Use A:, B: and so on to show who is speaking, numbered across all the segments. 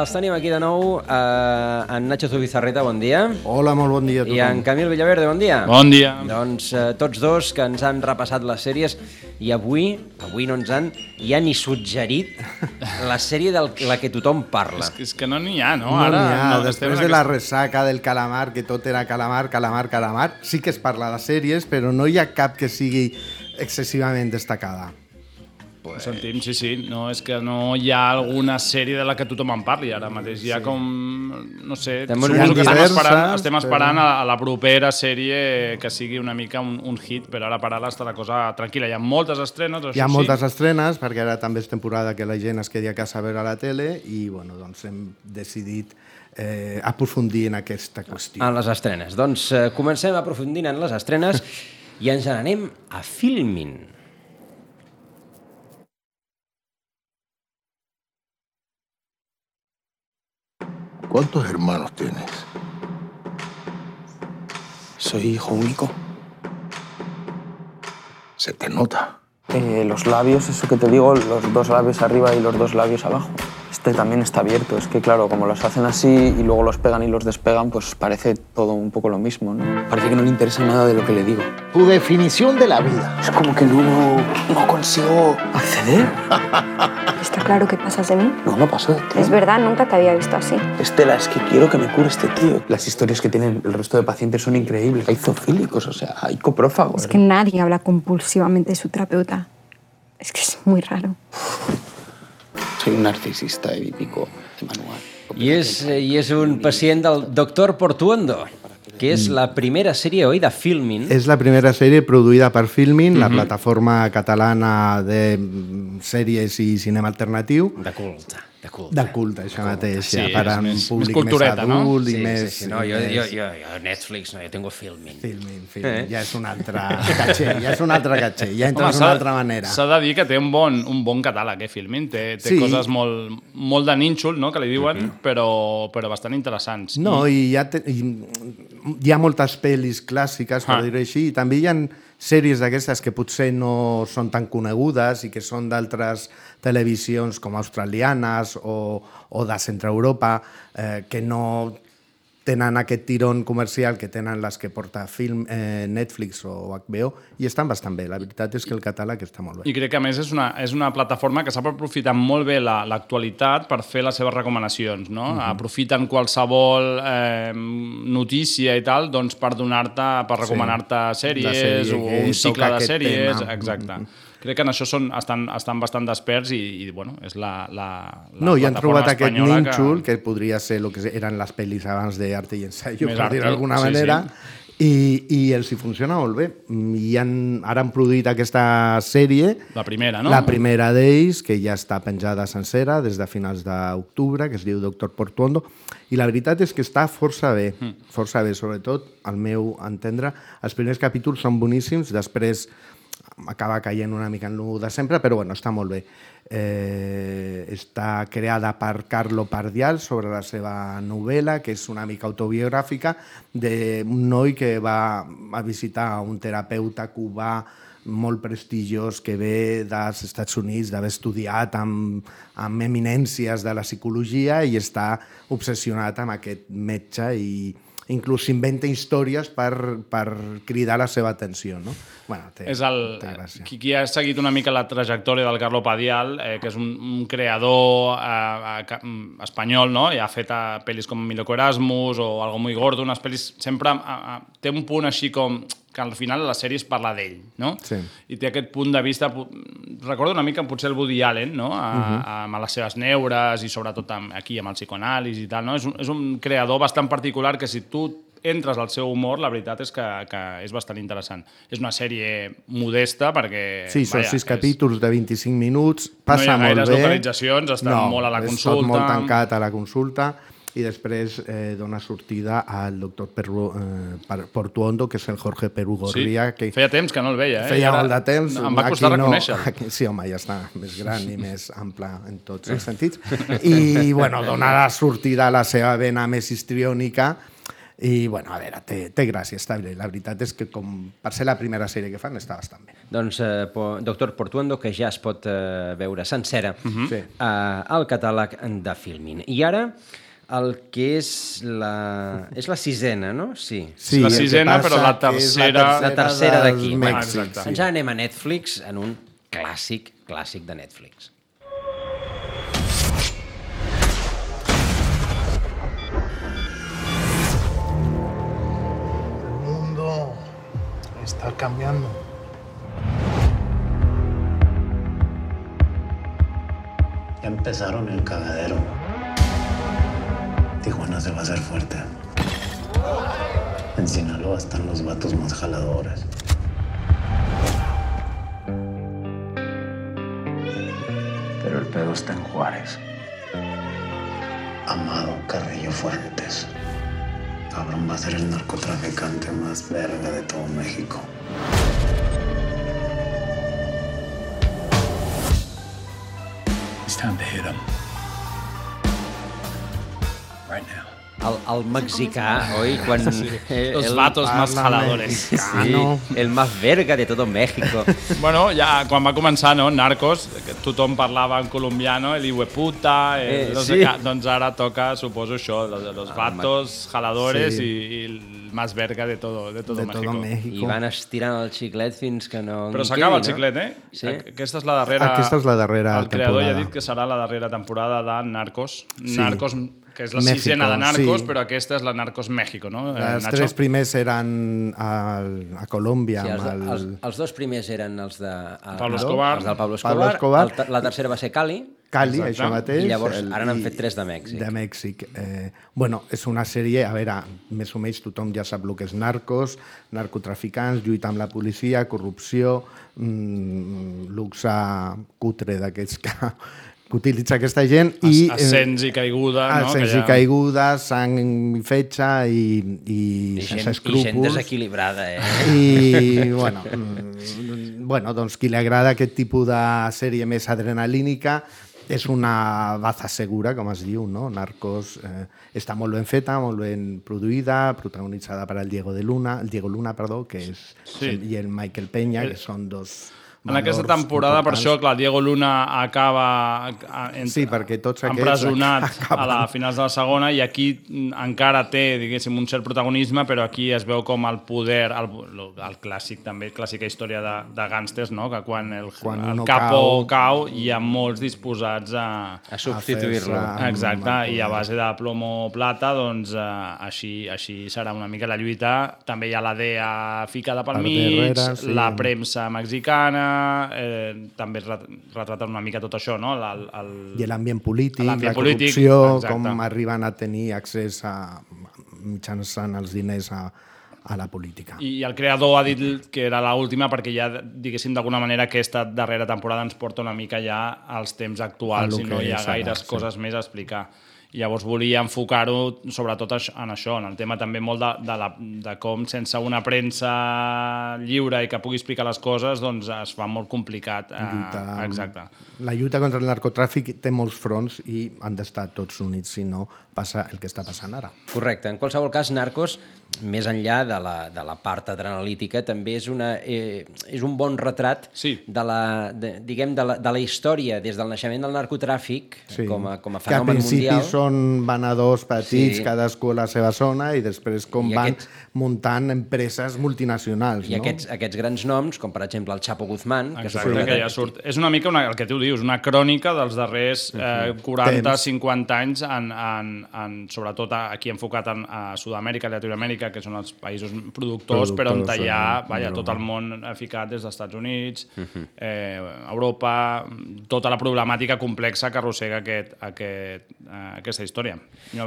A: Els tenim aquí de nou. Uh, en Nacho Zubizarreta, bon dia.
B: Hola, molt bon dia a tothom.
A: I en Camil Villaverde, bon dia.
C: Bon dia.
A: Doncs uh, tots dos que ens han repassat les sèries i avui, avui no ens han ja ni suggerit la sèrie de la que tothom parla.
C: És que, és que no n'hi ha, no?
B: No
C: Ara,
B: n'hi ha.
C: no,
B: Després de la ressaca del calamar, que tot era calamar, calamar, calamar, sí que es parla de sèries, però no hi ha cap que sigui excessivament destacada.
C: Ho sentim, sí, sí. No, és que no hi ha alguna sèrie de la que tothom en parli ara mateix. Hi ha com... No sé,
A: Estem
C: suposo que estem
B: diverses,
C: esperant, estem
B: però-
C: esperant a, a la propera sèrie que sigui una mica un, un hit, però ara per ara està la cosa tranquil·la. Hi ha moltes estrenes, això
B: Hi ha
C: sí.
B: moltes estrenes, perquè ara també és temporada que la gent es quedi a casa a veure la tele i bueno, doncs hem decidit eh, aprofundir en aquesta qüestió.
A: En les estrenes. Doncs uh, comencem aprofundint en les estrenes i ens n'anem a Filmin.
D: ¿Cuántos hermanos tienes?
E: Soy hijo único.
D: Se te nota.
E: Eh, los labios, eso que te digo, los dos labios arriba y los dos labios abajo. Este también está abierto. Es que, claro, como los hacen así y luego los pegan y los despegan, pues parece todo un poco lo mismo, ¿no? Parece que no le interesa nada de lo que le digo.
D: Tu definición de la vida.
E: Es como que no, no consigo acceder.
F: Está claro que pasas de mí.
E: No, no paso de ti.
F: Es verdad, nunca te había visto así.
E: Estela, es que quiero que me cure este tío. Las historias que tienen el resto de pacientes son increíbles. Hay zoofílicos, o sea, hay coprófagos.
F: Es que nadie habla compulsivamente de su terapeuta. Es que es muy raro.
E: Soy un narcisista edípico de manual.
A: I és, eh, I és un pacient del Doctor Portuondo, que és la primera sèrie, oi, de Filmin.
B: És la primera sèrie produïda per Filmin, la plataforma catalana de mm, sèries i cinema alternatiu.
A: De culte, de culte.
B: De culte, això mateix,
C: Sí,
B: ja, per a un
C: més-
B: públic
C: més cultureta,
B: més
C: no?
B: adult
A: Sí,
B: i més...
A: sí, sí, no, jo, jo, jo, jo, Netflix, no, jo tengo Filmin.
B: Filmin, filmin,
A: Eh?
B: ja és un altre caché, ja és un altre caché, ja entres d'una altra manera.
C: S'ha de dir que té un bon, un bon catàleg, eh, Filmin. Té, té
B: Sí.
C: coses molt, molt de nínxol, no?, que li diuen, però, però bastant interessants.
B: No, i hi ha, te, i hi ha moltes pel·lis clàssiques, per
C: Ah.
B: dir-ho així, i també hi ha sèries d'aquestes que potser no són tan conegudes i que són d'altres televisions com australianes o, o de Centre Europa, eh, que no tenen aquest tirón comercial que tenen les que porta film, eh, Netflix o HBO i estan bastant bé. La veritat és que el catàleg està molt bé.
C: I crec que a més és una, és una plataforma que sap aprofitar molt bé la- l'actualitat per fer les seves recomanacions, no?
B: Mhm.
C: Aprofiten qualsevol eh, notícia i tal doncs, per donar-te, per recomanar-te sèries
B: La sèrie
C: o
B: que
C: un cicle de sèries,
B: tema.
C: exacte. Crec que en això són, estan, estan bastant desperts i, i bueno, és la, la, la
B: No, i han trobat aquest nínxol, que... que podria ser el que eren les pel·lis abans d'Arte i Ensayo,
C: Més
B: per dir d'alguna
C: sí,
B: manera,
C: sí.
B: I, i els hi funciona molt bé. I han, ara han produït aquesta sèrie,
C: La primera, no?
B: la primera d'ells, que ja està penjada sencera des de finals d'octubre, que es diu Doctor Portuondo, i la veritat és que està força bé,
C: Hmm.
B: força bé, sobretot, al meu entendre. Els primers capítols són boníssims, després acaba caient una mica en lo de sempre, però bueno, està molt bé. Eh, està creada per Carlo Pardial sobre la seva novel·la, que és una mica autobiogràfica, d'un noi que va a visitar un terapeuta cubà molt prestigiós que ve dels Estats Units, d'haver estudiat amb, amb eminències de la psicologia i està obsessionat amb aquest metge i inclús s'inventa històries per, per cridar la seva atenció. No? Bueno, té,
C: és el,
B: té gràcia.
C: qui, qui ha seguit una mica la trajectòria del Carlo Padial, eh, que és un, un creador eh, mm, espanyol, no? i ha fet eh, pel·lis com Miloco Erasmus o Algo muy gordo, unes pel·lis sempre eh, eh, té un punt així com que al final la sèrie es parla d'ell, no?
B: Sí.
C: I té aquest punt de vista... Recordo una mica potser el Woody Allen, no? A, uh -huh. amb les seves neures i sobretot amb, aquí amb el psicoanàlisi i tal, no? És un, és un creador bastant particular que si tu entres al seu humor, la veritat és que, que és bastant interessant. És una sèrie modesta perquè...
B: Sí, són
C: vaja,
B: sis
C: és-
B: capítols de 25 minuts, passa
C: no hi ha
B: molt
C: gaires
B: bé.
C: localitzacions, estan molt a la
B: és
C: consulta.
B: tot molt tancat a la consulta i després eh, dona sortida al doctor Perru, eh, Portuondo, que és el Jorge Perú Gorria, que
C: Feia temps que no el veia, eh?
B: Feia
C: ara
B: molt de temps.
C: Em va costar
B: Aquí
C: reconèixer-lo.
B: aquí, sí, home, ja està més gran i més ample en tots els sentits. I, bueno, dona la sortida a la seva vena més histriònica i, bueno, a veure, té, té gràcia, està bé. La veritat és que, com per ser la primera sèrie que fan, està bastant bé.
A: Doncs, eh, po, Doctor Portuondo, que ja es pot eh, veure sencera
B: Mhm. Sí.
A: eh, al catàleg de Filmin. I ara, el que és la, és la sisena, no? Sí.
B: Sí,
C: La sisena, però la tercera-
A: La tercera d'aquí.
B: Mèxic,
C: Exacte.
B: sí.
A: Ens anem a Netflix en un clàssic, clàssic de Netflix.
D: El mundo está cambiando.
G: Ya empezaron el cagadero. Tijuana se va a hacer fuerte. En Sinaloa están los vatos más jaladores.
D: Pero el pedo está en Juárez.
G: Amado Carrillo Fuentes. Cabrón va a ser el narcotraficante más verga de todo México.
D: It's time to hit him.
A: El, el mexicà, oi? Quan, eh,
C: Los
A: el,
C: vatos más jaladores.
B: mexicano.
A: Sí, el más verga de todo México.
C: Bueno, ja quan va començar, no, Narcos, que tothom parlava en colombiano, el hijueputa, el
A: Eh,
C: no sé
A: sí.
C: què, doncs ara toca, suposo, això, los, los vatos jaladores
B: Sí.
C: i, i el más verga de todo, de todo
B: de
C: México.
B: todo México.
A: I van estirant el xiclet fins que no...
C: Però s'acaba el xiclet, eh?
A: Sí.
C: Aquesta és la darrera...
B: Aquesta és la darrera
C: El creador ja ha
B: temporada.
C: dit que serà la darrera temporada de Narcos.
B: Sí.
C: Narcos, que és la
B: México,
C: sisena de Narcos,
B: sí.
C: però aquesta és la Narcos México, no? eh,
B: Els
C: Nacho?
B: tres primers eren al, a Colòmbia
A: Sí, els,
B: el...
A: els, els dos primers eren els de... a-
C: Pablo
A: a-
C: Escobar.
A: Els del Pablo
B: Pablo
A: Escobar.
B: Escobar.
A: El, la tercera va ser Cali.
B: Cali,
C: Exacte.
B: això mateix.
A: I llavors
B: el-
A: ara n'han fet tres de Mèxic.
B: De Mèxic. Eh, bueno, és una sèrie, a veure, més o menys tothom ja sap el que és narcos, narcotraficants, lluita amb la policia, corrupció, mm, luxe cutre d'aquests que, que utilitza aquesta gent. I,
C: As- Ascens i caiguda, no?
B: Ascens
C: Que
B: i caiguda, sang i fetge i, i,
A: I gent,
B: sense
A: I gent
B: escrúpols.
A: desequilibrada, eh?
B: I, bueno, mm, bueno, doncs qui li agrada aquest tipus de sèrie més adrenalínica és una baza segura, com es diu, no? Narcos eh, està molt ben feta, molt ben produïda, protagonitzada per el Diego de Luna, el Diego Luna, perdó, que és
C: Sí.
B: i el Michael Peña, que són dos
C: En aquesta temporada, per
B: importants.
C: això, clar, Diego Luna acaba en,
B: Sí, perquè tots
C: empresonat
B: acaben-
C: a la finals de la segona i aquí encara té, diguéssim, un cert protagonisme, però aquí es veu com el poder, el, el clàssic també, clàssica història de, de gàngsters, no? que quan el,
B: Quan
C: el capo
B: cau-
C: cau, hi ha molts disposats a,
A: A substituir-lo.
C: Exacte,
B: amb
C: i a base de plomo o plata, doncs eh, així, així serà una mica la lluita. També hi ha la DEA ficada pel
B: Per
C: mig,
B: darrere, sí.
C: la premsa mexicana, eh, també es ret- retraten una mica tot això, no? El, el...
B: I l'ambient polític, la
C: polític,
B: corrupció,
C: exacte.
B: com arriben a tenir accés a, mitjançant els diners a, a la política.
C: I el creador ha dit que era l'última perquè ja, diguéssim, d'alguna manera aquesta darrera temporada ens porta una mica ja als temps actuals i no hi ha gaires
B: sí.
C: coses més a explicar. I llavors volia enfocar-ho sobretot en això, en el tema també molt de, de, la, de com sense una premsa lliure i que pugui explicar les coses doncs es fa molt complicat. Eh,
B: Lluita-
C: exacte.
B: La lluita contra el narcotràfic té molts fronts i han d'estar tots units, si no passa el que està passant ara.
A: Correcte. En qualsevol cas, Narcos, més enllà de la, de la part adrenalítica, també és, una, eh, és un bon retrat
C: Sí.
A: de, la, de, diguem, de, la, de la història des del naixement del narcotràfic
B: Sí.
A: com, a, com a
B: que al
A: fenomen
B: principi
A: mundial.
B: són venedors petits,
A: Sí.
B: cadascú a la seva zona, i després com
A: I
B: van
A: aquests-
B: muntant empreses multinacionals.
A: I
B: no?
A: aquests, aquests grans noms, com per exemple el Chapo Guzmán, que surt-
C: que ja surt. És una mica una, el que tu dius, una crònica dels darrers eh, 40-50 anys, en, en, en, sobretot aquí enfocat en, a Sud-amèrica, Llatinoamèrica, Àfrica, que són els països productors,
B: Productors,
C: però on hi ha
B: eh,
C: vaja, tot el món ficat des dels Estats Units, eh, Europa, tota la problemàtica complexa que arrossega aquest, aquest, eh, aquesta història. No,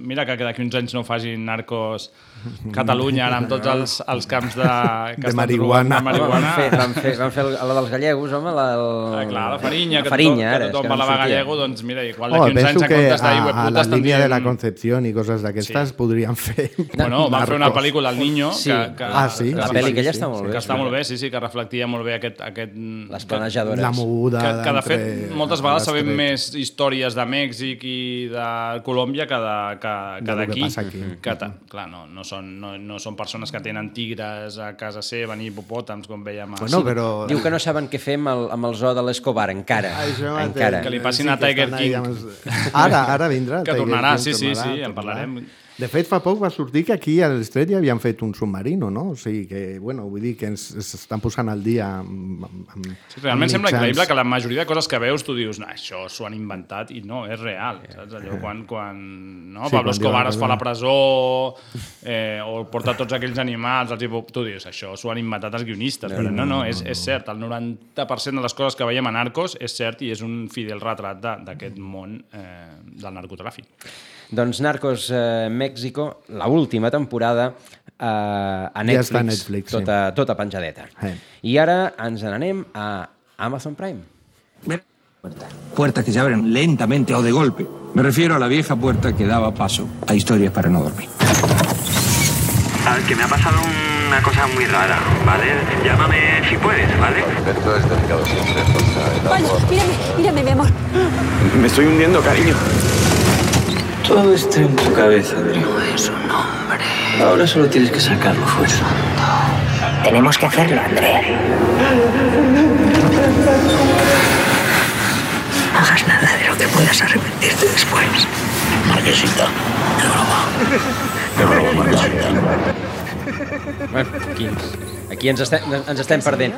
C: mira que d'aquí uns anys no facin narcos Catalunya ara amb tots els, els camps de, que
B: De marihuana.
C: de
A: Van
C: marihuana.
A: fer, van fer, van fer la dels gallegos, home, la, el...
C: Ah, clar, la farinha,
A: la
C: que
A: farinha,
C: tothom,
A: ara,
C: que tothom
A: no
C: parlava gallego, doncs mira, igual
B: Oh,
C: d'aquí uns
B: penso
C: anys en
B: que
C: comptes
B: a,
C: d'ahir
B: a la línia de la
C: dient...
B: Concepción i coses d'aquestes podrien fer
C: Bueno, van fer una pel·lícula, El Niño,
A: Sí.
C: que, que,
B: Ah, sí?
A: La
B: Sí,
A: pel·li
B: sí,
A: aquella
B: sí,
A: està molt
C: que
A: bé.
C: està molt bé, sí, sí, que reflectia molt bé aquest... aquest
A: Les planejadores.
B: La moguda
C: que, que de fet, moltes vegades sabem més històries de Mèxic i de Colòmbia que de- que,
B: De
C: que
B: que
C: d'aquí.
B: aquí.
C: Que, clar, no, no, són, no, no són persones que tenen tigres a casa seva ni hipopòtams, com veiem a...
B: Bueno, però...
A: Diu que no saben què fer amb el, amb el zoo de l'Escobar, encara.
B: Això
A: encara.
C: Que li passin a
B: que
C: Tiger King.
B: Ara, ara vindrà.
C: Que
B: Tiger
C: tornarà, sí, sí, sí, en parlarem.
B: De fet, fa poc va sortir que aquí a l'Estret ja havien fet un submarino, no? O sigui que, bueno, vull dir que ens, ens estan posant al dia amb, amb, amb
C: Sí, realment
B: amb
C: sembla increïble que la majoria de coses que veus tu dius, no, això s'ho han inventat i no, és real. Saps? Allò quan, quan no?
B: Sí,
C: Pablo Escobar es fa a la presó eh, o porta tots aquells animals, els tu dius, això s'ho han inventat els guionistes, però no, no, és, és cert, el 90% de les coses que veiem a Narcos és cert i és un fidel retrat d'aquest món eh, del narcotràfic.
A: Doncs Narcos eh, México, la última temporada eh, a
B: Ja
A: Netflix,
B: està a Netflix, sí.
A: tota, tota penjadeta.
B: Eh.
A: I ara ens n'anem a Amazon Prime.
H: Puertas que se abren lentamente o de golpe. Me refiero a la vieja puerta que daba paso a historias para no dormir.
I: Sabes que me ha pasado una cosa muy rara, ¿vale? Llámame si puedes, ¿vale?
D: Esto es delicado siempre,
F: Vaya, mírame, mírame, mi amor.
I: Me estoy hundiendo, cariño.
E: Todo está en tu cabeza, Adri. No es un hombre. Ahora solo tienes que sacarlo fuera.
J: Tenemos que hacerlo, Andrea. No hagas nada de lo que puedas arrepentirte después. Marquesita, de broma. De broma, Marquesita.
A: Bueno, aquí, ens- aquí ens, estem, ens estem perdent.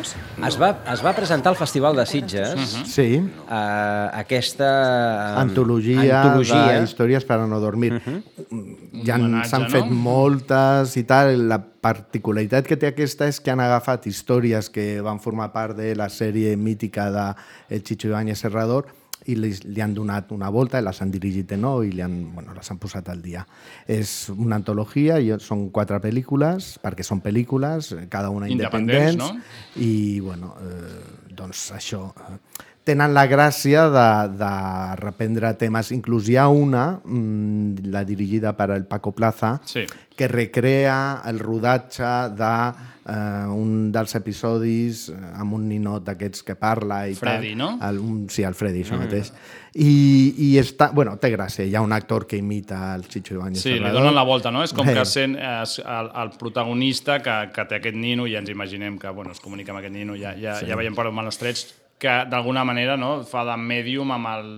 A: Es va, es va presentar al Festival de Sitges
B: Sí,
A: eh, aquesta... eh,
B: antologia,
A: antologia.
B: de històries per a no dormir. Ja han-
C: homenatge,
B: s'han
C: no?
B: fet moltes i tal. La particularitat que té aquesta és que han agafat històries que van formar part de la sèrie mítica de El Chicho Ibáñez Serrador i li, li han donat una volta, les han dirigit de nou i li han, bueno, les han posat al dia. És una antologia, i són quatre pel·lícules, perquè són pel·lícules, cada una
C: Independents,
B: independents,
C: no?
B: i bueno, eh, doncs això eh, tenen la gràcia de, de reprendre temes inclús hi ha una mm, la dirigida per el Paco Plaza
C: Sí.
B: que recrea el rodatge de eh, un dels episodis eh, amb un ninot d'aquests que parla i
C: Freddy,
B: tal.
C: no?
B: El, un, sí, el Freddy, això mateix. I, I està, bueno, té gràcia. Hi ha un actor que imita el Chicho Ibáñez
C: Sí, li
B: Serrador.
C: donen la volta, no? És com
B: Eh.
C: que sent eh, es- el, el protagonista que, que té aquest nino i ja ens imaginem que bueno, es comunica amb aquest nino, ja, ja, sí. ja veiem per on van els trets, que d'alguna manera no, fa de mèdium amb el,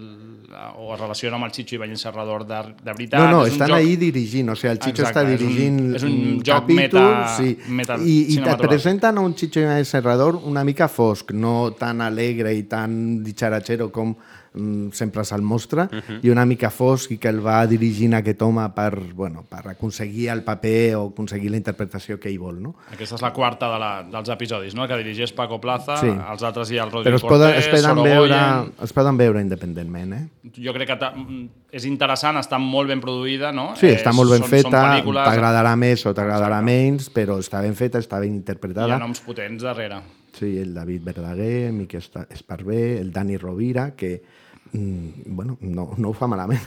C: o es relaciona amb el Chicho Ibáñez Serrador de, de veritat.
B: No, no,
C: és
B: estan
C: joc-
B: ahí dirigint, o sigui, el Chicho
C: Exacte,
B: està
C: és un-
B: dirigint
C: és un joc
B: capítol,
C: meta-
B: sí,
C: meta
B: i, i et presenten a un Chicho Ibáñez Serrador una mica fosc, no tan alegre i tan dicharachero com sempre se'l mostra, i una mica fosc i que el va dirigint aquest home per, bueno, per aconseguir el paper o aconseguir la interpretació que ell vol, no?
C: Aquesta és la quarta de la, dels episodis, no? que dirigeix Paco Plaza,
B: Sí.
C: els altres hi ha el
B: Però
C: Rodrigo
B: es poden,
C: Cortés,
B: es poden,
C: Sorogoyen...
B: veure, es poden veure independentment, eh?
C: Jo crec que mm, és interessant, està molt ben produïda, no?
B: Sí, està molt ben
C: són,
B: feta,
C: pel·lícules,
B: t'agradarà més o t'agradarà menys, però està ben feta, està ben
C: hi
B: interpretada.
C: ha noms potents darrere.
B: Sí, el David Verdaguer, Miquel Esparvé, el Dani Rovira, que mm, bueno, no, no ho fa malament.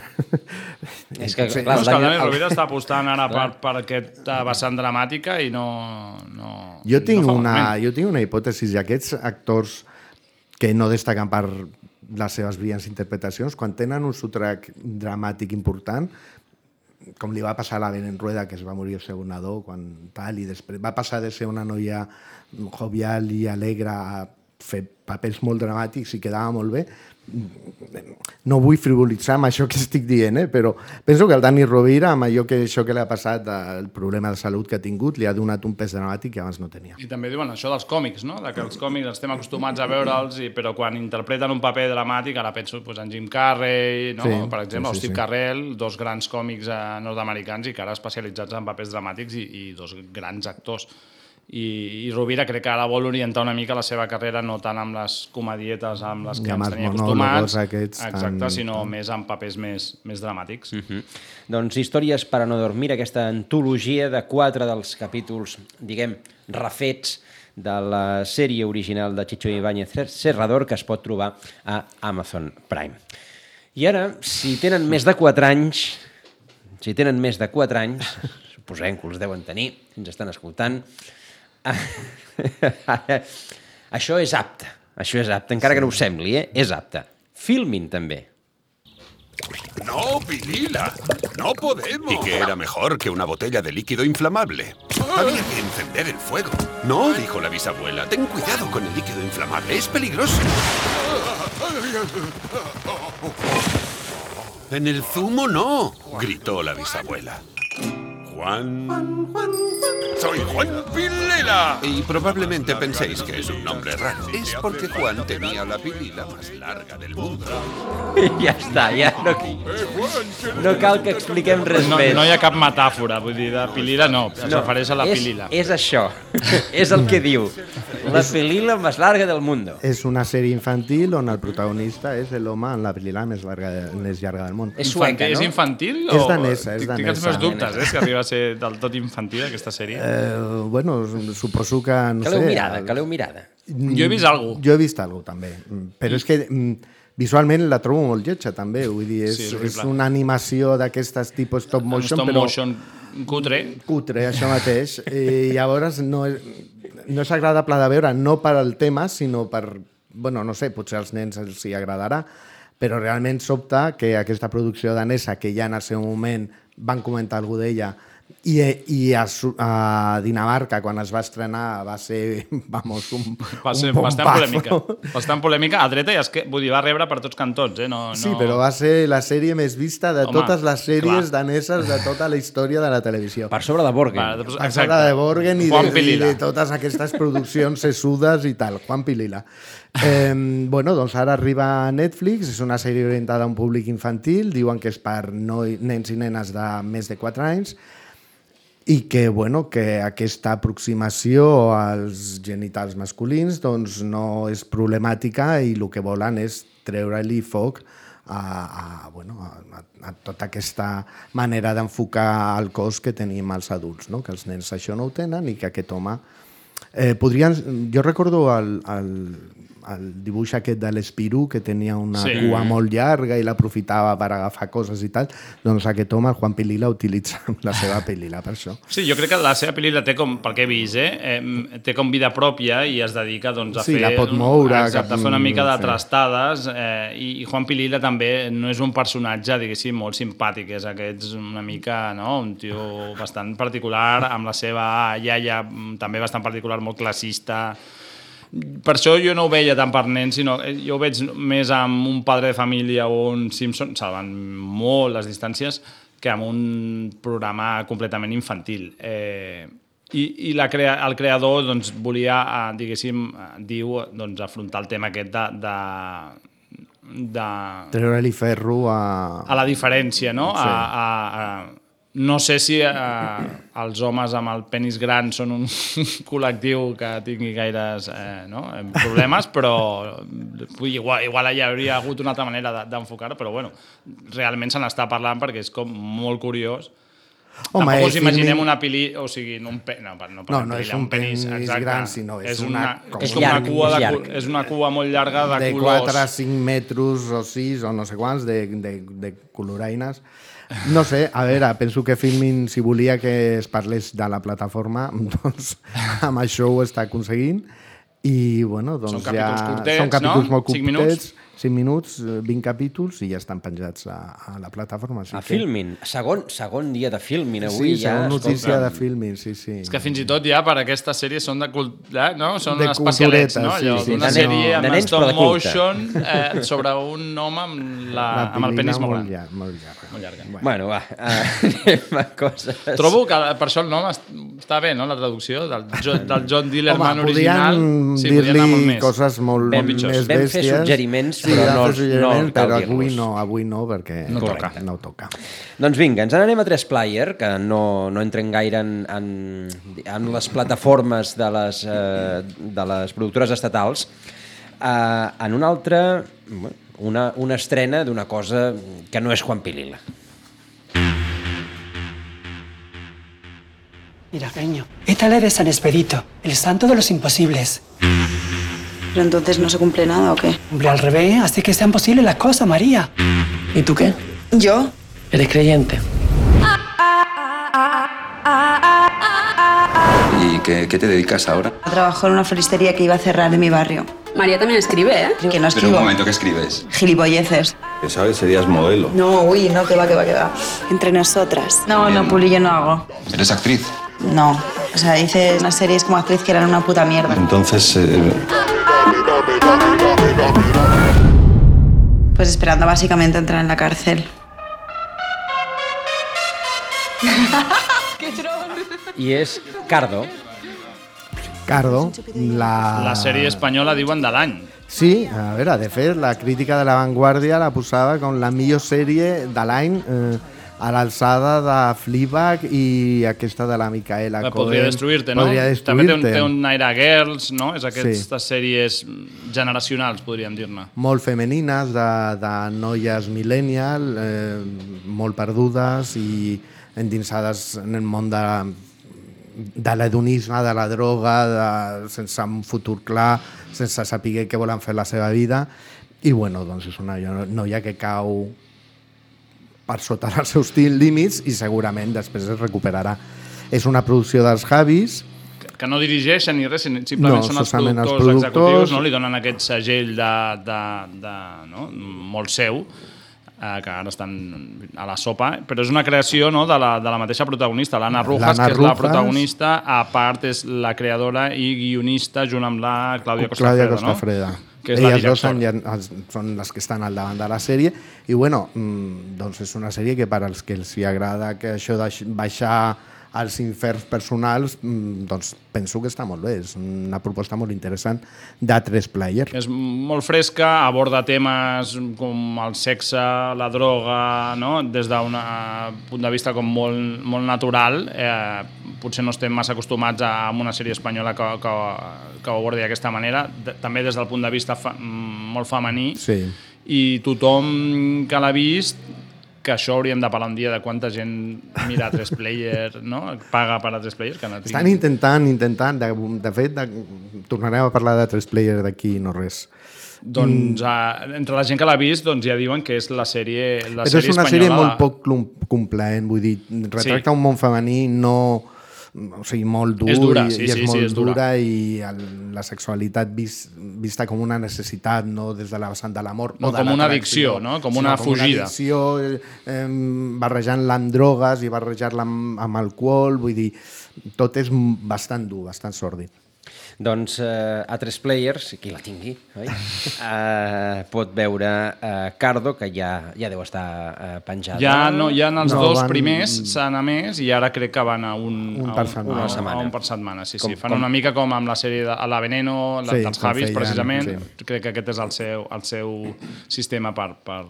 A: És que,
B: Sí,
A: clar,
C: No, és que el
A: Dani
C: Rovira està apostant ara per, per aquesta vessant dramàtica i no... no
B: jo, tinc
C: no fa
B: una,
C: malament.
B: jo tinc una hipòtesi, i aquests actors que no destaquen per les seves brillants interpretacions, quan tenen un sotrac dramàtic important, com li va passar a la Belén Rueda, que es va morir el seu nadó, quan tal, i després va passar de ser una noia jovial i alegre a fer papers molt dramàtics i quedava molt bé. No vull frivolitzar amb això que estic dient, eh? però penso que el Dani Rovira, amb allò que, això que li ha passat, el problema de salut que ha tingut, li ha donat un pes dramàtic que abans no tenia.
C: I també diuen això dels còmics, no? De que els còmics estem acostumats a veure'ls, i- però quan interpreten un paper dramàtic, ara penso pues, en Jim Carrey, no?
B: Sí,
C: per exemple,
B: sí,
C: o
B: sí,
C: Steve
B: sí.
C: Carell, dos grans còmics eh, nord-americans i que ara especialitzats en papers dramàtics i, i dos grans actors. I, I Rovira crec que ara vol orientar una mica la seva carrera no tant amb les comedietes amb les que
B: I amb
C: ens tenia acostumats,
B: aquests
C: exacte,
B: tan-
C: sinó més amb papers més, més dramàtics.
A: Mm -hmm. Doncs Històries per a no dormir, aquesta antologia de quatre dels capítols, diguem, refets de la sèrie original de Chicho Ibáñez Serrador que es pot trobar a Amazon Prime. I ara, si tenen més de 4 anys, si tenen més de 4 anys, suposem que els deuen tenir, si ens estan escoltant, això és apte, això és apte, encara que no ho sembli, eh? és apte. Filmin també.
K: No, Pilila, no podemos. ¿Y qué era mejor que una botella de líquido inflamable? Había que encender el fuego. No, dijo la bisabuela, ten cuidado con el líquido inflamable, es peligroso. En el zumo no, gritó la bisabuela. Juan... Soy Juan Pilila. Y probablemente penséis que es un nombre raro. Es porque Juan tenía la pilila más larga del mundo.
A: ja està, ja no, no cal que expliquem res
C: no,
A: més.
C: no hi ha cap metàfora, vull dir, de pilila no, es
A: No,
C: refereix a la
A: és,
C: pilila.
A: És això, és el que diu. La pilila més larga del mundo.
B: És una sèrie infantil on el protagonista és l'home amb la pilila més, larga, més llarga del món.
A: És sueca,
C: És
A: no?
C: infantil?
B: És
C: o...
B: danesa, és
C: Tinc- Tinc els
B: danesa.
C: meus dubtes, eh, que arriba a ser del tot infantil aquesta sèrie.
B: Eh, bueno, suposo que... No
A: Caleu
B: sé,
A: mirada,
B: el-
A: caleu mirada.
C: Jo he vist algú.
B: Jo he vist algú també, Mm, però és que mm, visualment la trobo molt lletja també, vull dir, és,
C: Sí, és
B: és, una animació d'aquestes tipus stop motion,
C: Stop
B: però
C: motion cutre.
B: cutre, això mateix, i llavors no és, no és agradable de veure, no per al tema, sinó per, bueno, no sé, potser als nens els hi agradarà, però realment sobta que aquesta producció danesa, que ja en el seu moment van comentar alguna d'ella, i, i a, a Dinamarca, quan es va estrenar, va ser, vamos, un,
C: Va ser
B: un
C: bastant polèmica. Bastant polèmica, a dreta i es que, vull dir, va rebre per tots cantons, eh? No, no...
B: Sí, però va ser la sèrie més vista de
C: Home,
B: totes les sèries
C: clar.
B: daneses de tota la història de la televisió.
A: Per sobre de Borgen.
C: Va, doncs,
B: Per sobre de Borgen i
C: Juan
B: de, i de totes aquestes produccions sesudes i tal, Juan Pilila. Eh, bueno, doncs ara arriba a Netflix, és una sèrie orientada a un públic infantil, diuen que és per noi, nens i nenes de més de 4 anys, i que, bueno, que aquesta aproximació als genitals masculins doncs, no és problemàtica i el que volen és treure-li foc a, a, bueno, a, a tota aquesta manera d'enfocar el cos que tenim els adults, no? que els nens això no ho tenen i que aquest home... Eh, podrien, jo recordo el, el, el dibuix aquest de l'Espirú, que tenia una
C: Sí.
B: sí. cua molt llarga i l'aprofitava per agafar coses i tal, doncs aquest home, el Juan Pilila, utilitza la seva pilila per això.
C: Sí, jo crec que la seva pel·lícula té com, pel que he vist, eh, té com vida pròpia i es dedica doncs, a
B: Sí,
C: fer...
B: la pot moure
C: Exacte,
B: cap-
C: a fer una mica de
B: sí.
C: trastades eh, i, i Juan Pilila també no és un personatge, diguéssim, molt simpàtic, és aquest una mica, no?, un tio bastant particular, amb la seva iaia mm, també bastant particular, molt classista, per això jo no ho veia tant per nens, sinó eh, jo ho veig més amb un padre de família o un Simpson, salvant molt les distàncies, que amb un programa completament infantil. Eh, i, i la crea, el creador doncs, volia, eh, diguéssim, eh, diu, doncs, afrontar el tema aquest de, de, de,
B: Treure-li ferro a...
C: a la diferència, no?
B: Sí.
C: A, a, a, no sé si eh, els homes amb el penis gran són un col·lectiu que tingui gaires eh, no? eh, problemes, però dir, igual, igual hi hauria hagut una altra manera de- d'enfocar-ho, però bueno, realment se n'està parlant perquè és com molt curiós.
B: Home,
C: Tampoc us
B: és
C: imaginem
B: filmi-
C: una pili, o sigui, un pe... no, no,
B: No, no és un penis gran, sinó és
C: una,
B: una- com
C: és com una
B: llarg,
C: cua de,
A: llarg.
C: cul- és una cua molt llarga de,
B: de
C: colors.
B: 4 a 5 metres o 6 o no sé quants de, de, de coloraines. No sé, a veure, penso que Filmin, si volia que es parlés de la plataforma, doncs amb això ho està aconseguint. I, bueno, doncs
C: Són capítols
B: ja...
C: curtets,
B: són capítols
C: no?
B: molt curtets, 5 minuts, eh, 20 capítols i ja estan penjats a, a la plataforma. Així
A: A
B: que-
A: Filmin. Segon, segon dia de Filmin avui
B: Sí,
A: ja.
B: segon notícia
A: escolta.
B: de Filmin, sí, sí.
C: És que fins i tot ja per aquesta sèrie són de cult... eh, no? Són
B: De
C: especialets, no?
B: sí,
C: Allò
B: sí,
C: d'una
B: sí.
C: sèrie
A: De
C: amb
A: nens,
C: stop motion eh, sobre un home amb, la,
B: La
C: amb el penis molt
B: molt
C: gran.
B: llarg, molt llarg.
C: Molt llarga.
A: Bueno, va, uh, anem a coses...
C: Trobo que per això el nom està bé, no?, la traducció del, jo, del John Dillerman
B: Home,
C: original.
B: podien
C: Sí, podien
B: dir-li
C: més.
B: coses molt,
C: Ben pitjors.
B: més
A: Vam fer
B: bèsties.
A: suggeriments,
B: sí,
A: però no-
B: suggeriments,
A: no
B: però avui no, avui no, perquè
C: No toca.
B: No toca.
A: Doncs vinga, ens n'anem a 3Player, que no, no entren gaire en, en, en les plataformes de les, eh, de les productores estatals, eh, en una altra, una, una estrena d'una cosa que no és Juan Pilila.
L: Mira, cariño, esta es la de San Expedito, el santo de los imposibles.
M: Pero entonces no se cumple nada o qué?
L: Hombre, al revés, así que sean posibles las cosas, María. ¿Y tú qué?
M: ¿Yo?
L: Eres creyente.
N: ¿Y qué, qué te dedicas ahora?
M: Trabajo en una floristería que iba a cerrar en mi barrio.
O: María también escribe, ¿eh?
M: Que no
N: Pero
M: escribo.
N: un momento, ¿qué escribes?
M: Gilipolleces.
N: Que sabes, serías modelo.
M: No, uy, no, que va, que va, que va. Entre nosotras. No, no, Puli, yo no hago.
N: ¿Eres actriz?
M: No. O sea, hice unas series como actriz que eran una puta mierda.
N: Entonces, eh,
M: Pues esperando básicamente entrar en la cárcel.
A: I és Cardo.
B: Cardo, la...
C: La sèrie espanyola diuen de l'any.
B: Sí, a veure, de fet, la crítica de La Vanguardia la posava com la millor sèrie de l'any eh, a l'alçada de Fleabag i aquesta de la Micaela Cohen.
C: Podria destruir-te, no?
B: Podria
C: També té un, té un aire girls, no? És aquestes
B: Sí.
C: sèries generacionals, podríem dir-ne.
B: molt femenines, de, de noies millennial, eh, molt perdudes i endinsades en el món de, de l'hedonisme, de la droga, de, sense un futur clar, sense saber què volen fer la seva vida. I bueno, doncs és una noia que cau per sota dels seus límits i segurament després es recuperarà. És una producció dels Javis,
C: que no dirigeixen ni res, simplement
B: No,
C: són els
B: solament els
C: productors,
B: productors.
C: executius, no? li donen aquest segell de, de, de, no? molt seu, eh, que ara estan a la sopa, però és una creació no? de, la, de la mateixa protagonista, l'Anna
B: L'Anna
C: que és la protagonista, a part és la creadora i guionista junt amb la Clàudia
B: Clàudia
C: Costafreda,
B: Costafreda.
C: no? Que és la
B: Elles dos
C: directora.
B: són, ja- són les que estan al davant de la sèrie i bueno, mm, doncs és una sèrie que per als que els hi agrada que això de baixar als inferns personals mm, doncs penso que està molt bé és una proposta molt interessant de tres player
C: És molt fresca, aborda temes com el sexe, la droga, no? des d'un punt de vista com molt, molt natural. Eh, potser no estem massa acostumats a, a una sèrie espanyola que, que, que ho abordi d'aquesta manera. De, també des del punt de vista fa, mm, molt femení.
B: sí.
C: I tothom que l'ha vist que això hauríem de parlar un dia de quanta gent mira a 3 player, no? paga per a 3 player. Que no
B: estan intentant, intentant de, de fet de, tornarem a parlar de tres player d'aquí no res
C: Doncs uh, entre la gent que l'ha vist doncs ja diuen que és la sèrie la
B: Però és
C: sèrie
B: una
C: espanyola
B: sèrie molt poc complaent, vull dir, retracta
C: Sí.
B: un món femení no o sigui, molt dur
C: És dura,
B: i,
C: sí,
B: i és
C: sí, sí,
B: molt
C: és dura.
B: dura i el, la sexualitat vis, vista com una necessitat, no des de la vessant de l'amor
C: No, com una addicció, no? Com una
B: com
C: fugida.
B: Una addicció, eh, barrejant-la amb drogues i barrejar-la amb, amb alcohol, vull dir, tot és bastant dur, bastant sòrdid.
A: Doncs eh, a tres players, qui la tingui, oi? eh, pot veure eh, Cardo, que ja, ja deu estar eh, penjada.
C: Ja, no, ja en els
B: No,
C: dos
B: van-
C: primers s'han emès i ara crec que van a un,
B: Un
C: a
B: per
C: un,
B: setmana.
C: a,
A: Una setmana.
C: A un per setmana, sí,
A: Com-
C: sí. Fan
A: com-
C: una mica com amb la sèrie de a la Veneno, la,
B: Sí,
C: dels Javis,
B: feien,
C: precisament.
B: sí.
C: Crec que aquest és el seu, el seu sistema per, per,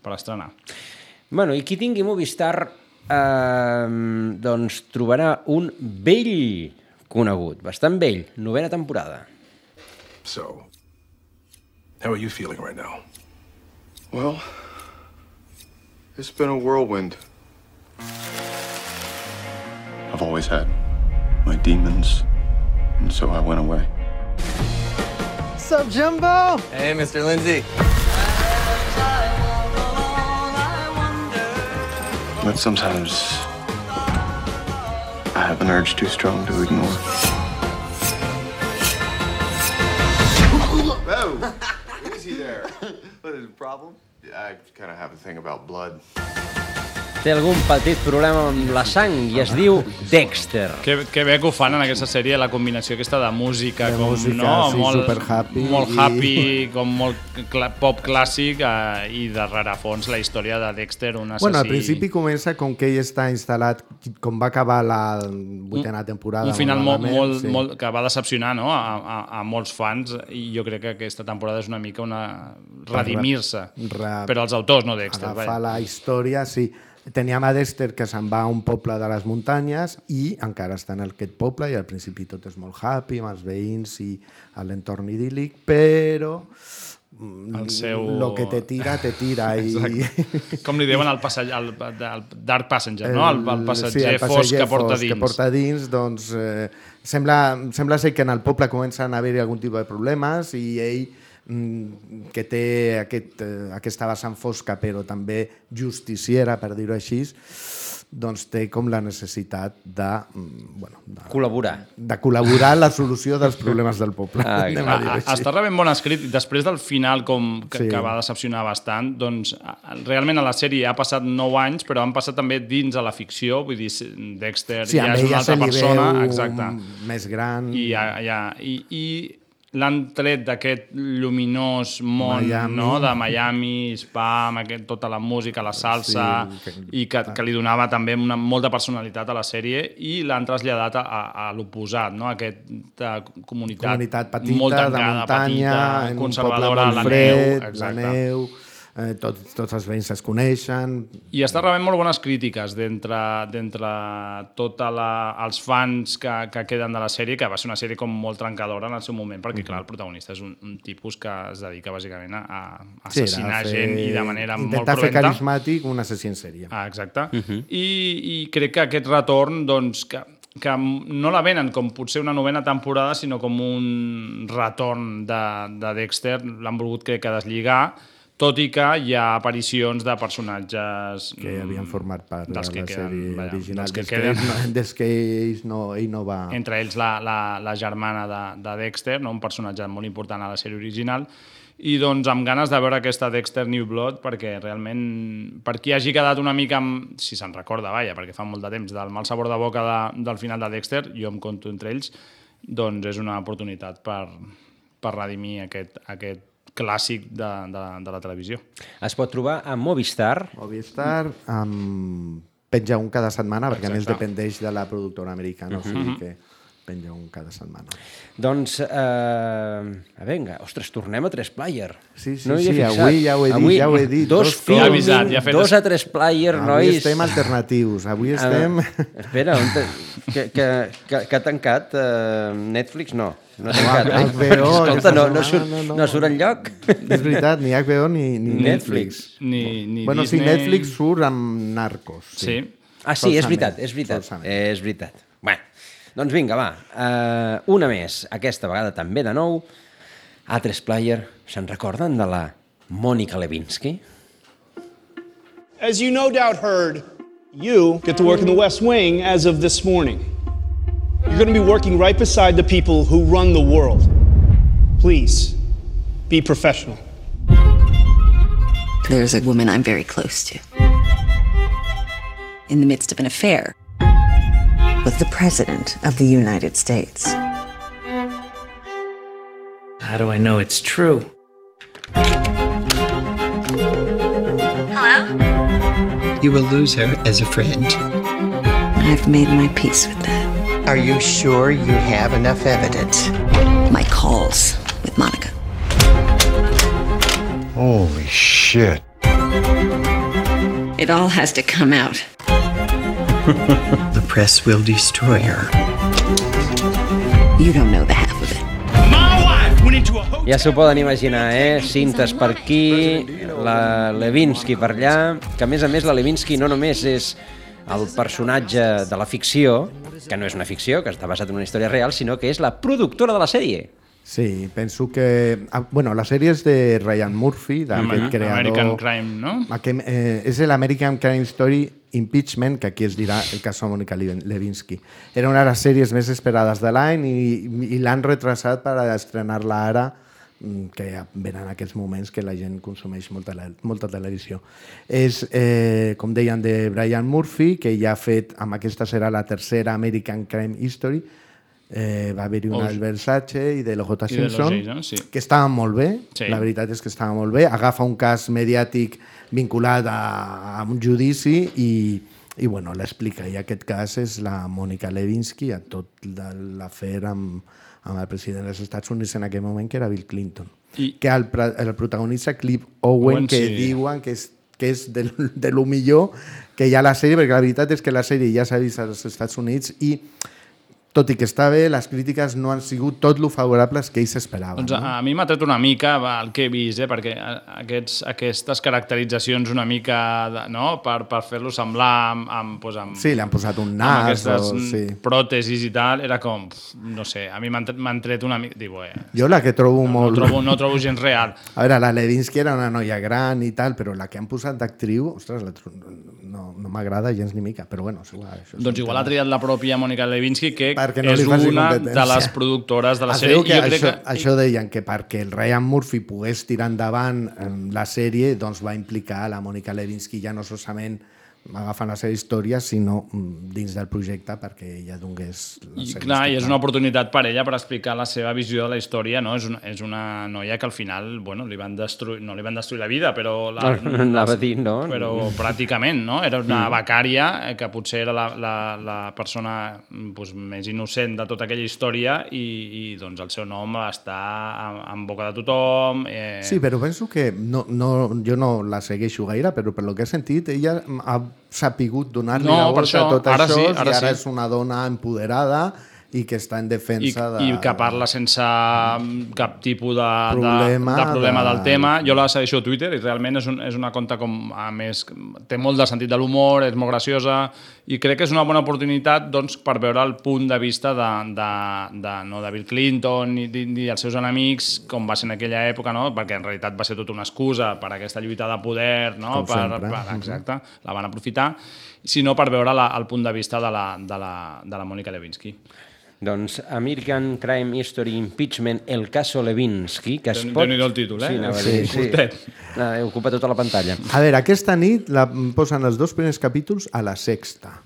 C: per estrenar.
A: Bueno, i qui tingui Movistar eh, doncs trobarà un vell conegut, bastant vell, novena temporada.
P: So, how are you feeling right now?
Q: Well, it's been a whirlwind. I've always had my demons, and so I went away.
R: Sup, Jumbo?
S: Hey, Mr. Lindsay.
Q: But sometimes I have an urge too strong to ignore. Whoa! easy there. what is the problem? I kind of have a thing about blood.
A: Té algun petit problema amb la sang i es diu Dexter.
C: Que, que bé que ho fan en aquesta sèrie, la combinació aquesta de música,
B: De
C: com,
B: música,
C: no?
B: sí,
C: molt,
B: superhappy
C: Molt
B: i-
C: happy, com molt cla pop clàssic eh, i de rerefons la història de Dexter, un assassí...
B: Bueno, al principi comença com que ell està instal·lat, com va acabar la vuitena temporada.
C: un final molt, molt,
B: sí.
C: molt, que va decepcionar no? a, a, a molts fans i jo crec que aquesta temporada és una mica una redimir-se
B: Ra-
C: per als autors, no Dexter.
B: Agafar
C: vaja.
B: la història, sí. Teníem a Dexter que se'n va a un poble de les muntanyes i encara està en aquest poble i al principi tot és molt happy amb els veïns i l'entorn idíl·lic, però mm,
C: El seu-
B: lo que te tira, te tira. I...
C: Com li diuen al, passatge, al, al Dark Passenger, no? El, el passatger,
B: sí, el
C: fosc que porta
B: fosc
C: dins.
B: Que porta dins, doncs, eh, sembla, sembla ser que en el poble comencen a haver-hi algun tipus de problemes i ell que té aquest, eh, aquesta vessant fosca però també justiciera, per dir-ho així, doncs té com la necessitat de, mm, bueno, de,
A: Col·laborar.
B: de col·laborar en la solució dels problemes del poble.
A: Ah,
C: A,
B: a
C: està rebent bon escrit. Després del final com que,
B: Sí.
C: que va decepcionar bastant, doncs realment a la sèrie ha passat 9 anys, però han passat també dins a la ficció, vull dir, Dexter
B: Sí,
C: ja és una altra persona,
B: veu
C: exacte.
B: més gran.
C: I, ja, ja, i, i l'han tret d'aquest lluminós món
B: Miami.
C: no? de Miami, spa, amb aquest, tota la música, la salsa,
B: Sí,
C: sí, i que, que li donava també una, molta personalitat a la sèrie i l'han traslladat a, a, a l'oposat, no? aquesta comunitat,
B: comunitat petita,
C: molt
B: de
C: tancada,
B: muntanya,
C: petita,
B: en un poble
C: conservadora, la neu,
B: la
C: exacte.
B: neu, eh, tots, tots els veïns es coneixen,
C: I està rebent molt bones crítiques d'entre d'entre tots els fans que, que queden de la sèrie, que va ser una sèrie com molt trencadora en el seu moment, perquè, clar, el protagonista és un, un tipus que es dedica bàsicament a, a
B: Sí,
C: assassinar
B: era fer-
C: gent i de manera molt
B: intentar fer
C: cruenta.
B: carismàtic un assassí en sèrie.
C: Ah, exacte. Uh -huh. I, I crec que aquest retorn, doncs, que, que no la venen com potser una novena temporada, sinó com un retorn de, de Dexter, l'han volgut crec que deslligar, tot i que hi ha aparicions de personatges...
B: que
C: mm,
B: havien format part de la
C: dels que queden,
B: sèrie
C: vaja,
B: original,
C: dels que
B: des que,
C: queden.
B: no, des que ell no, ell no va...
C: entre ells la, la, la germana de, de Dexter, no? un personatge molt important a la sèrie original, i doncs amb ganes de veure aquesta Dexter New Blood perquè realment, per qui hagi quedat una mica amb, si se'n recorda, vaja, perquè fa molt de temps, del mal sabor de boca de, del final de Dexter, jo em conto entre ells, doncs és una oportunitat per, per redimir aquest, aquest clàssic de, de, de la televisió.
A: Es pot trobar a Movistar.
B: Movistar amb... penja un cada setmana, perquè a més
C: Exacte.
B: dependeix de la productora americana, o sigui
A: Mhm.
B: que penja un cada setmana.
A: Doncs, eh, vinga, ostres, tornem a 3-player.
B: Sí, sí,
A: no
B: sí, avui ja ho he dit,
A: Avui,
B: ja ho he dit,
A: Dos
B: dos
C: ha avisat, ja fet
A: dos
C: es-
A: a 3-player,
B: Avui
A: nois.
B: estem alternatius, avui
A: Ah,
B: estem...
A: espera, on te... que, que, que, que ha tancat eh, Netflix? No, no ha tancat.
B: Ah,
A: eh?
B: HBO,
A: Escolta, no, no, surt,
B: no, no.
A: no surt enlloc.
B: És veritat, ni HBO ni, ni
A: Netflix.
B: Netflix.
C: Ni, ni
B: bueno, sí,
C: Disney...
B: Netflix surt amb Narcos.
C: Sí.
A: Ah, sí, és veritat, és veritat. És veritat. Bueno, doncs vinga, va. Uh, una més, aquesta vegada també de nou. A3 Player, se'n recorden de la Mònica Lewinsky?
O: As you no doubt heard, you get to work in the West Wing as of this morning. You're going to be working right beside the people who run the world. Please, be professional.
S: There's a woman I'm very close to. In the midst of an affair with the President of the United States.
T: How do I know it's true?
S: Hello?
T: You will lose her as a friend.
S: I've made my peace with that.
T: Are you sure you have enough evidence?
S: My calls with Monica.
Q: Holy shit.
S: It all has to come out.
T: The press will destroy her.
S: You don't know the half of it.
A: Ja s'ho poden imaginar, eh? Cintes per aquí, la Levinsky per allà, que a més a més la Levinsky no només és el personatge de la ficció, que no és una ficció, que està basat en una història real, sinó que és la productora de la sèrie.
B: Sí, penso que... ah, Bueno, la sèrie és de Ryan Murphy, d'aquest creador...
C: American Crime, no?
B: Aquest, eh, és l'American Crime Story Impeachment, que aquí es dirà el cas de Monica Lev- Lewinsky. Era una de les sèries més esperades de l'any i, i l'han retrasat per estrenar-la ara mm, que venen aquests moments que la gent consumeix molta, molta televisió. És, eh, com deien, de Brian Murphy, que ja ha fet, amb aquesta serà la tercera American Crime History, eh, va haver-hi
C: Oh.
B: del Versace i de l'O.J.
C: De
B: Simpson,
C: Jason, sí.
B: que estaven molt bé,
C: Sí.
B: la veritat és que estava molt bé, agafa un cas mediàtic vinculat a, a un judici i, i bueno, l'explica. I aquest cas és la Mònica Lewinsky a tot de l'afer amb, amb el president dels Estats Units en aquell moment, que era Bill Clinton.
C: I-
B: Que el, el protagonista Cliff Owen,
C: Owen,
B: que
C: sí.
B: diuen que és, que és de, de lo millor que hi ha a la sèrie, perquè la veritat és que la sèrie ja s'ha vist als Estats Units i tot i que està bé, les crítiques no han sigut tot lo favorables que ells esperaven.
C: Doncs
B: no?
C: a, a mi m'ha tret una mica va, el que he vist, eh? perquè a- aquests, aquestes caracteritzacions una mica de, no? per, per fer-lo semblar amb, amb, doncs amb,
B: Sí, li han posat un
C: amb
B: nas
C: aquestes
B: o... Sí.
C: pròtesis i tal, era com, no sé, a mi m'han tret- una mica... Diu, eh,
B: Jo la que trobo
C: no,
B: molt...
C: trobo, no trobo gens real.
B: A veure, la Levinsky era una noia gran i tal, però la que han posat d'actriu, ostres, la no, no m'agrada gens ni mica, però bueno, és igual. Això és
C: Doncs igual ha triat la pròpia Mònica Lewinsky, que
B: no
C: és una de les productores de la
B: Es
C: sèrie.
B: que
C: jo crec
B: això,
C: que...
B: això deien que perquè el Ryan Murphy pogués tirar endavant la sèrie, doncs va implicar la Mònica Lewinsky ja no solament agafant la seva història, sinó mm, dins del projecte perquè ella donés la
C: I clar, i és una oportunitat per ella per explicar la seva visió de la història, no? És una, és una noia que al final, bueno, li van destruir, no li van destruir la vida, però... La,
A: Anava a dir, no?
C: Però pràcticament, no? Era una
A: Mm.
C: becària eh, que potser era la, la, la persona mm, doncs, més innocent de tota aquella història i, i doncs el seu nom està en, en boca de tothom. Eh...
B: Sí, però penso que no, no, jo no la segueixo gaire, però per lo que he sentit, ella ha sapigut donar-li
C: No,
B: la volta
C: això,
B: a tot
C: ara
B: això
C: sí,
B: i
C: ara
B: ara
C: sí.
B: és una dona empoderada i que està en
C: i,
B: defensa de...
C: i que parla sense mm, cap tipus de
B: Problema
C: de, de problema
B: de-
C: del tema. Jo la segueixo a Twitter i realment és, un, és una conta com, a més, té molt de sentit de l'humor, és molt graciosa i crec que és una bona oportunitat doncs, per veure el punt de vista de, de, de, no, de Bill Clinton i, i, els seus enemics, com va ser en aquella època, no? perquè en realitat va ser tota una excusa per aquesta lluita de poder, no?
B: Com
C: per,
B: sempre.
C: per, exacte, la van aprofitar, sinó per veure la, el punt de vista de la, de la, de la Mònica Lewinsky.
A: Doncs American Crime History Impeachment, el caso Levinsky, que es
C: Déu-
A: pot...
C: Déu-n'hi-do el títol, eh?
A: Sí, a
B: Sí,
A: sí.
C: curtet.
A: Ah, ocupa tota la pantalla.
B: A veure, aquesta nit la posen els dos primers capítols a la sexta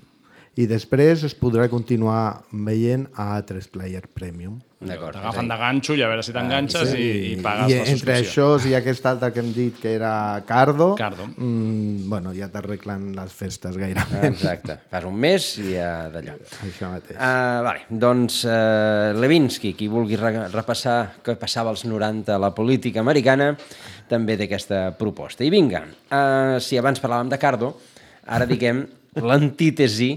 B: i després es podrà continuar veient a 3 Player Premium.
A: D'acord.
C: T'agafen de ganxo i a veure si t'enganxes i, i pagues
B: I
C: la
B: entre
C: subscripció.
B: això i aquest altre que hem dit que era Cardo,
C: Cardo.
B: Mm, bueno, ja t'arreglen les festes gairebé.
A: Exacte. Fas un mes i ja d'allò.
B: Això mateix.
A: Uh, vale. Doncs uh, Levinsky, qui vulgui re repassar què passava als 90 a la política americana, també té aquesta proposta. I vinga, uh, si abans parlàvem de Cardo, ara diguem l'antítesi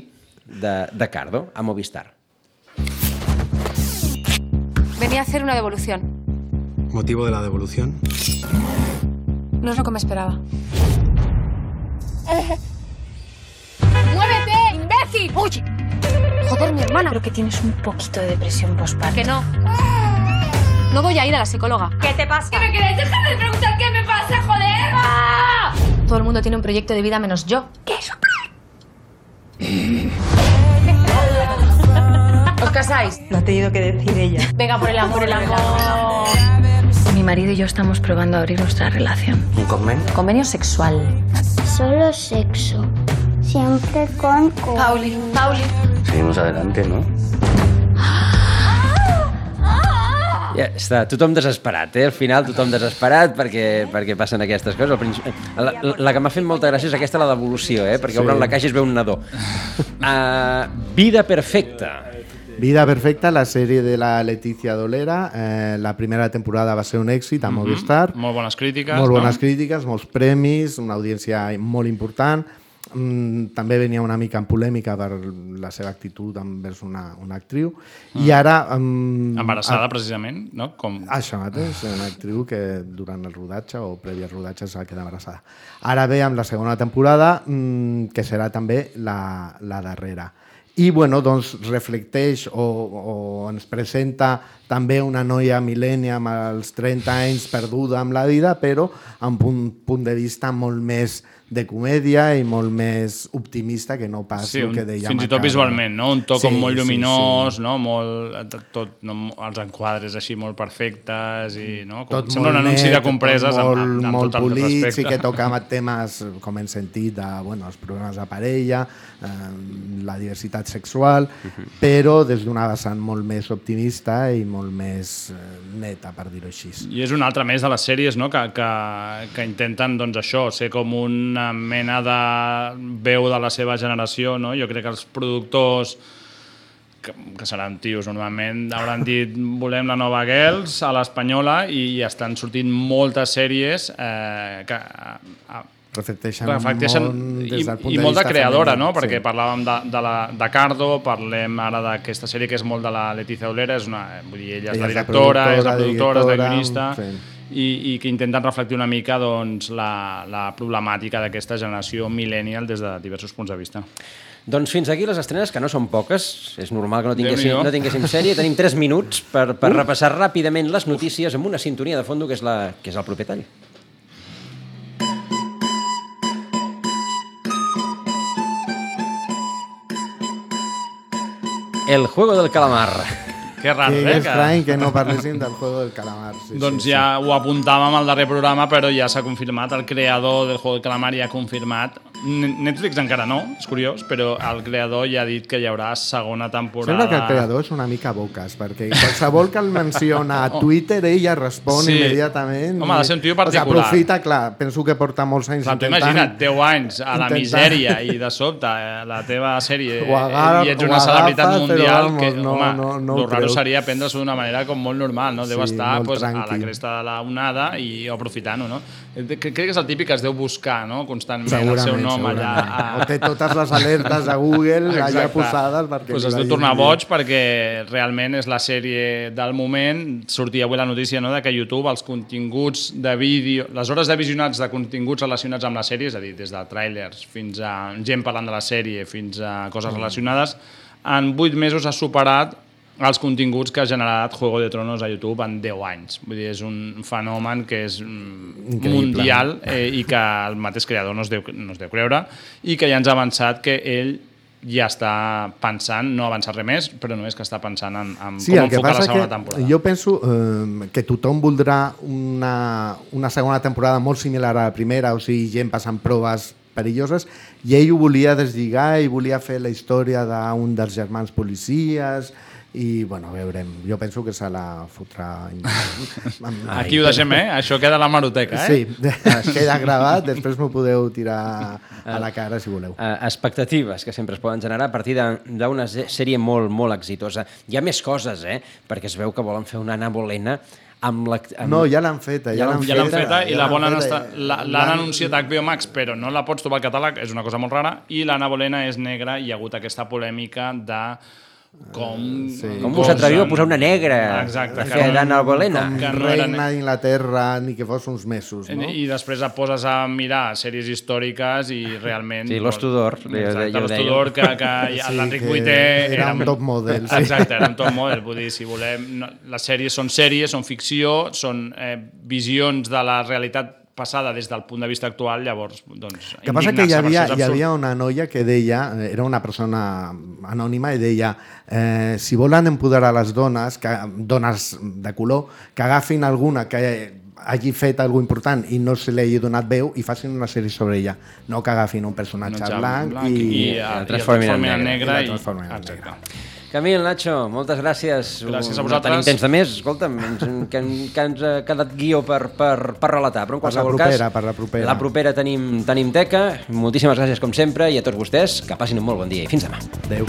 A: de, de Cardo a Movistar.
U: Venía a hacer una devolución.
V: ¿Motivo de la devolución?
U: No es lo que me esperaba. ¡Muévete, imbécil! ¡Oye! Joder, mi hermana. Creo que tienes un poquito de depresión postparto. Que no. No voy a ir a la psicóloga. ¿Qué te pasa? ¿Qué me queréis dejar de preguntar qué me pasa, joder? Todo el mundo tiene un proyecto de vida menos yo. ¿Qué es ¿Os casáis?
T: Lo ha tenido que decir ella.
U: Venga, por el amor, el amor. Mi marido y yo estamos probando a abrir nuestra relación.
T: ¿Un convenio?
U: Convenio sexual.
W: Solo sexo. Siempre con...
U: Pauli, Pauli.
T: Seguimos adelante, ¿no?
A: Ja està, tothom desesperat, eh? Al final tothom desesperat perquè, perquè passen aquestes coses. Al principi, la, la que m'ha fet molta gràcia és aquesta, la devolució, eh? Perquè
B: Sí.
A: obren la caixa i es veu un nadó. Uh, vida perfecta.
B: Vida Perfecta, la sèrie de la Leticia Dolera. Eh, la primera temporada va ser un èxit a
C: Mhm.
B: Movistar.
C: Molt bones crítiques,
B: Molt bones
C: no?
B: crítiques, molts premis, una audiència molt important. Mm, també venia una mica en polèmica per la seva actitud envers una, una actriu. I ara... Um,
C: Embarassada, precisament, no? Com...
B: Això mateix, una actriu que durant el rodatge o previ al rodatge s'ha quedat embarassada. Ara ve amb la segona temporada, mmm, que serà també la, la darrera. I bueno, doncs reflecteix o, o ens presenta també una noia mil·lennia amb els 30 anys perduda amb la vida, però amb un punt de vista molt més de comèdia i molt més optimista que no pas
C: Sí,
B: el que dèiem
C: fins i tot visualment, no? Un to
B: Sí,
C: com molt
B: sí,
C: lluminós, no? Molt, tot, no? els enquadres així molt perfectes i, no? Com,
B: tot
C: sembla un anunci
B: net,
C: de compreses
B: tot molt,
C: amb, amb, amb
B: molt
C: tot el
B: polit,
C: respecte.
B: sí que tocava temes, com hem sentit, de, bueno, els problemes de parella, eh, la diversitat sexual, però des d'una vessant molt més optimista i molt més eh, neta, per dir-ho així.
C: I és una altra més de les sèries no? que, que, que intenten doncs, això, ser com una mena de veu de la seva generació. No? Jo crec que els productors que, que seran tios normalment, hauran dit volem la nova Girls a l'espanyola i estan sortint moltes sèries eh, que a, a,
B: reflecteixen,
C: reflecteixen
B: molt
C: i,
B: des del punt
C: i
B: de
C: molt de creadora,
B: femení,
C: no? Perquè
B: sí.
C: parlàvem de, de, la, de Cardo, parlem ara d'aquesta sèrie que és molt de la Letizia Olera, és una, vull dir, ella és
B: Ella
C: la
B: és la
C: directora, és la
B: productora,
C: és la guionista,
B: sí.
C: i, i que intenten reflectir una mica doncs, la, la problemàtica d'aquesta generació millennial des de diversos punts de vista.
A: Doncs fins aquí les estrenes, que no són poques. És normal que no tinguéssim, no tinguéssim sèrie. Tenim 3 minuts per, per repassar ràpidament les notícies amb una sintonia de fondo que és, la, que és el proper tall. El juego del calamar.
C: Que raro,
B: que
C: eh?
B: és estrany que no parlessin del juego del calamar. Sí,
C: doncs
B: sí,
C: ja ho apuntàvem al darrer programa, però ja s'ha confirmat, el creador del Juego del Calamar ja ha confirmat. Netflix encara no, és curiós, però el creador ja ha dit que hi haurà segona temporada.
B: Sembla que el creador és una mica boques, perquè qualsevol que el menciona a Twitter, ella respon
C: Sí.
B: immediatament.
C: Home, ha de ser un tio
B: O sigui,
C: particular.
B: aprofita, clar, penso que porta molts anys
C: Clar,
B: intentant...
C: imagina't, 10 anys a la
B: intentant-
C: misèria i de sobte eh, la teva sèrie
B: agar-
C: i ets una celebritat mundial
B: vamos,
C: que,
B: no-
C: home,
B: no- no ho
C: lo raro
B: creu.
C: seria prendre-s'ho d'una manera com molt normal, no? Deu
B: Sí,
C: estar pues, a la cresta de la onada i aprofitant-ho, no? Eh, Crec que és el típic que es deu buscar, no? Constantment el seu nom allà.
B: segurament. O té totes les alertes a Google allà
C: Exacte.
B: posades perquè...
C: pues es deu tornar boig perquè realment és la sèrie del moment. Sortia avui la notícia no, de que YouTube els continguts de vídeo, les hores de visionats de continguts relacionats amb la sèrie, és a dir, des de tràilers fins a gent parlant de la sèrie fins a coses
B: Mm.
C: relacionades, en 8 mesos ha superat els continguts que ha generat Juego de Tronos a YouTube en 10 anys. Vull dir, és un fenomen que és mm,
B: Increïble.
C: mundial eh, i que el mateix creador no es, deu, no es deu creure i que ja ens ha avançat que ell ja està pensant, no ha avançat res més, però només que està pensant en, en
B: Sí,
C: com enfocar la segona
B: que
C: temporada.
B: jo penso eh, que tothom voldrà una, una segona temporada molt similar a la primera, o sigui, gent passant proves perilloses, i ell ho volia deslligar i volia fer la història d'un dels germans policies, i, bueno, veurem. Jo penso que se la fotrà...
C: Aquí ho deixem, eh? Això queda a la maroteca, eh?
B: Sí, es queda gravat, després m'ho podeu tirar a la cara si voleu.
A: Eh, expectatives que sempre es poden generar a partir de- d'una sèrie molt, molt exitosa. Hi ha més coses, eh? Perquè es veu que volen fer una Ana Bolena amb la... Amb...
B: No, ja l'han feta, ja, l'han
C: ja l'han
B: feta,
C: feta i
B: ja
C: la volen
B: feta,
C: estar... la- L'han
B: l'han-
C: anunciat a HBO Max, però no la pots trobar al catàleg, és una cosa molt rara, i l'Anna Bolena és negra i hi ha hagut aquesta polèmica de com...
B: Sí.
A: Com us atreviu a posar una negra
C: Exacte.
A: fer d'Anna Bolena?
B: Com
C: que no era
B: reina d'Inglaterra ni que fos uns mesos, no?
C: I després et poses a mirar sèries històriques i realment...
A: Sí, Los Tudor,
C: Exacte, Los que, que
B: Sí,
C: l'Enric
B: que
C: Vuitè...
B: era un top model, sí.
C: Exacte, era un top model. Vull dir, si volem... No, les sèries són sèries, són ficció, són eh, visions de la realitat passada des del punt de vista actual, llavors, doncs,
B: El que passa que hi havia, hi havia una noia que deia, era una persona anònima, i deia eh, si volen empoderar les dones, que, dones de color, que agafin alguna que hagi fet alguna important i no se li hagi donat veu i facin una sèrie sobre ella. No que agafin un personatge
C: Un
B: blanc,
C: blanc
B: i,
C: i, i, el transformin en negre.
B: I
C: I,
B: la transformin en
C: exacte.
A: Camil, Nacho, moltes gràcies.
C: Gràcies a
A: No
C: vosaltres.
A: tenim temps de més, escolta'm, ens, que, que ens ha quedat guió per, per, per relatar, però en
B: Per la
A: qualsevol
B: propera,
A: cas...
B: per la propera.
A: La propera tenim, tenim teca. Moltíssimes gràcies, com sempre, i a tots vostès, que passin un molt bon dia i fins demà.
B: Adéu.